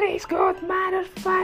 Alles gut, Motherfucker!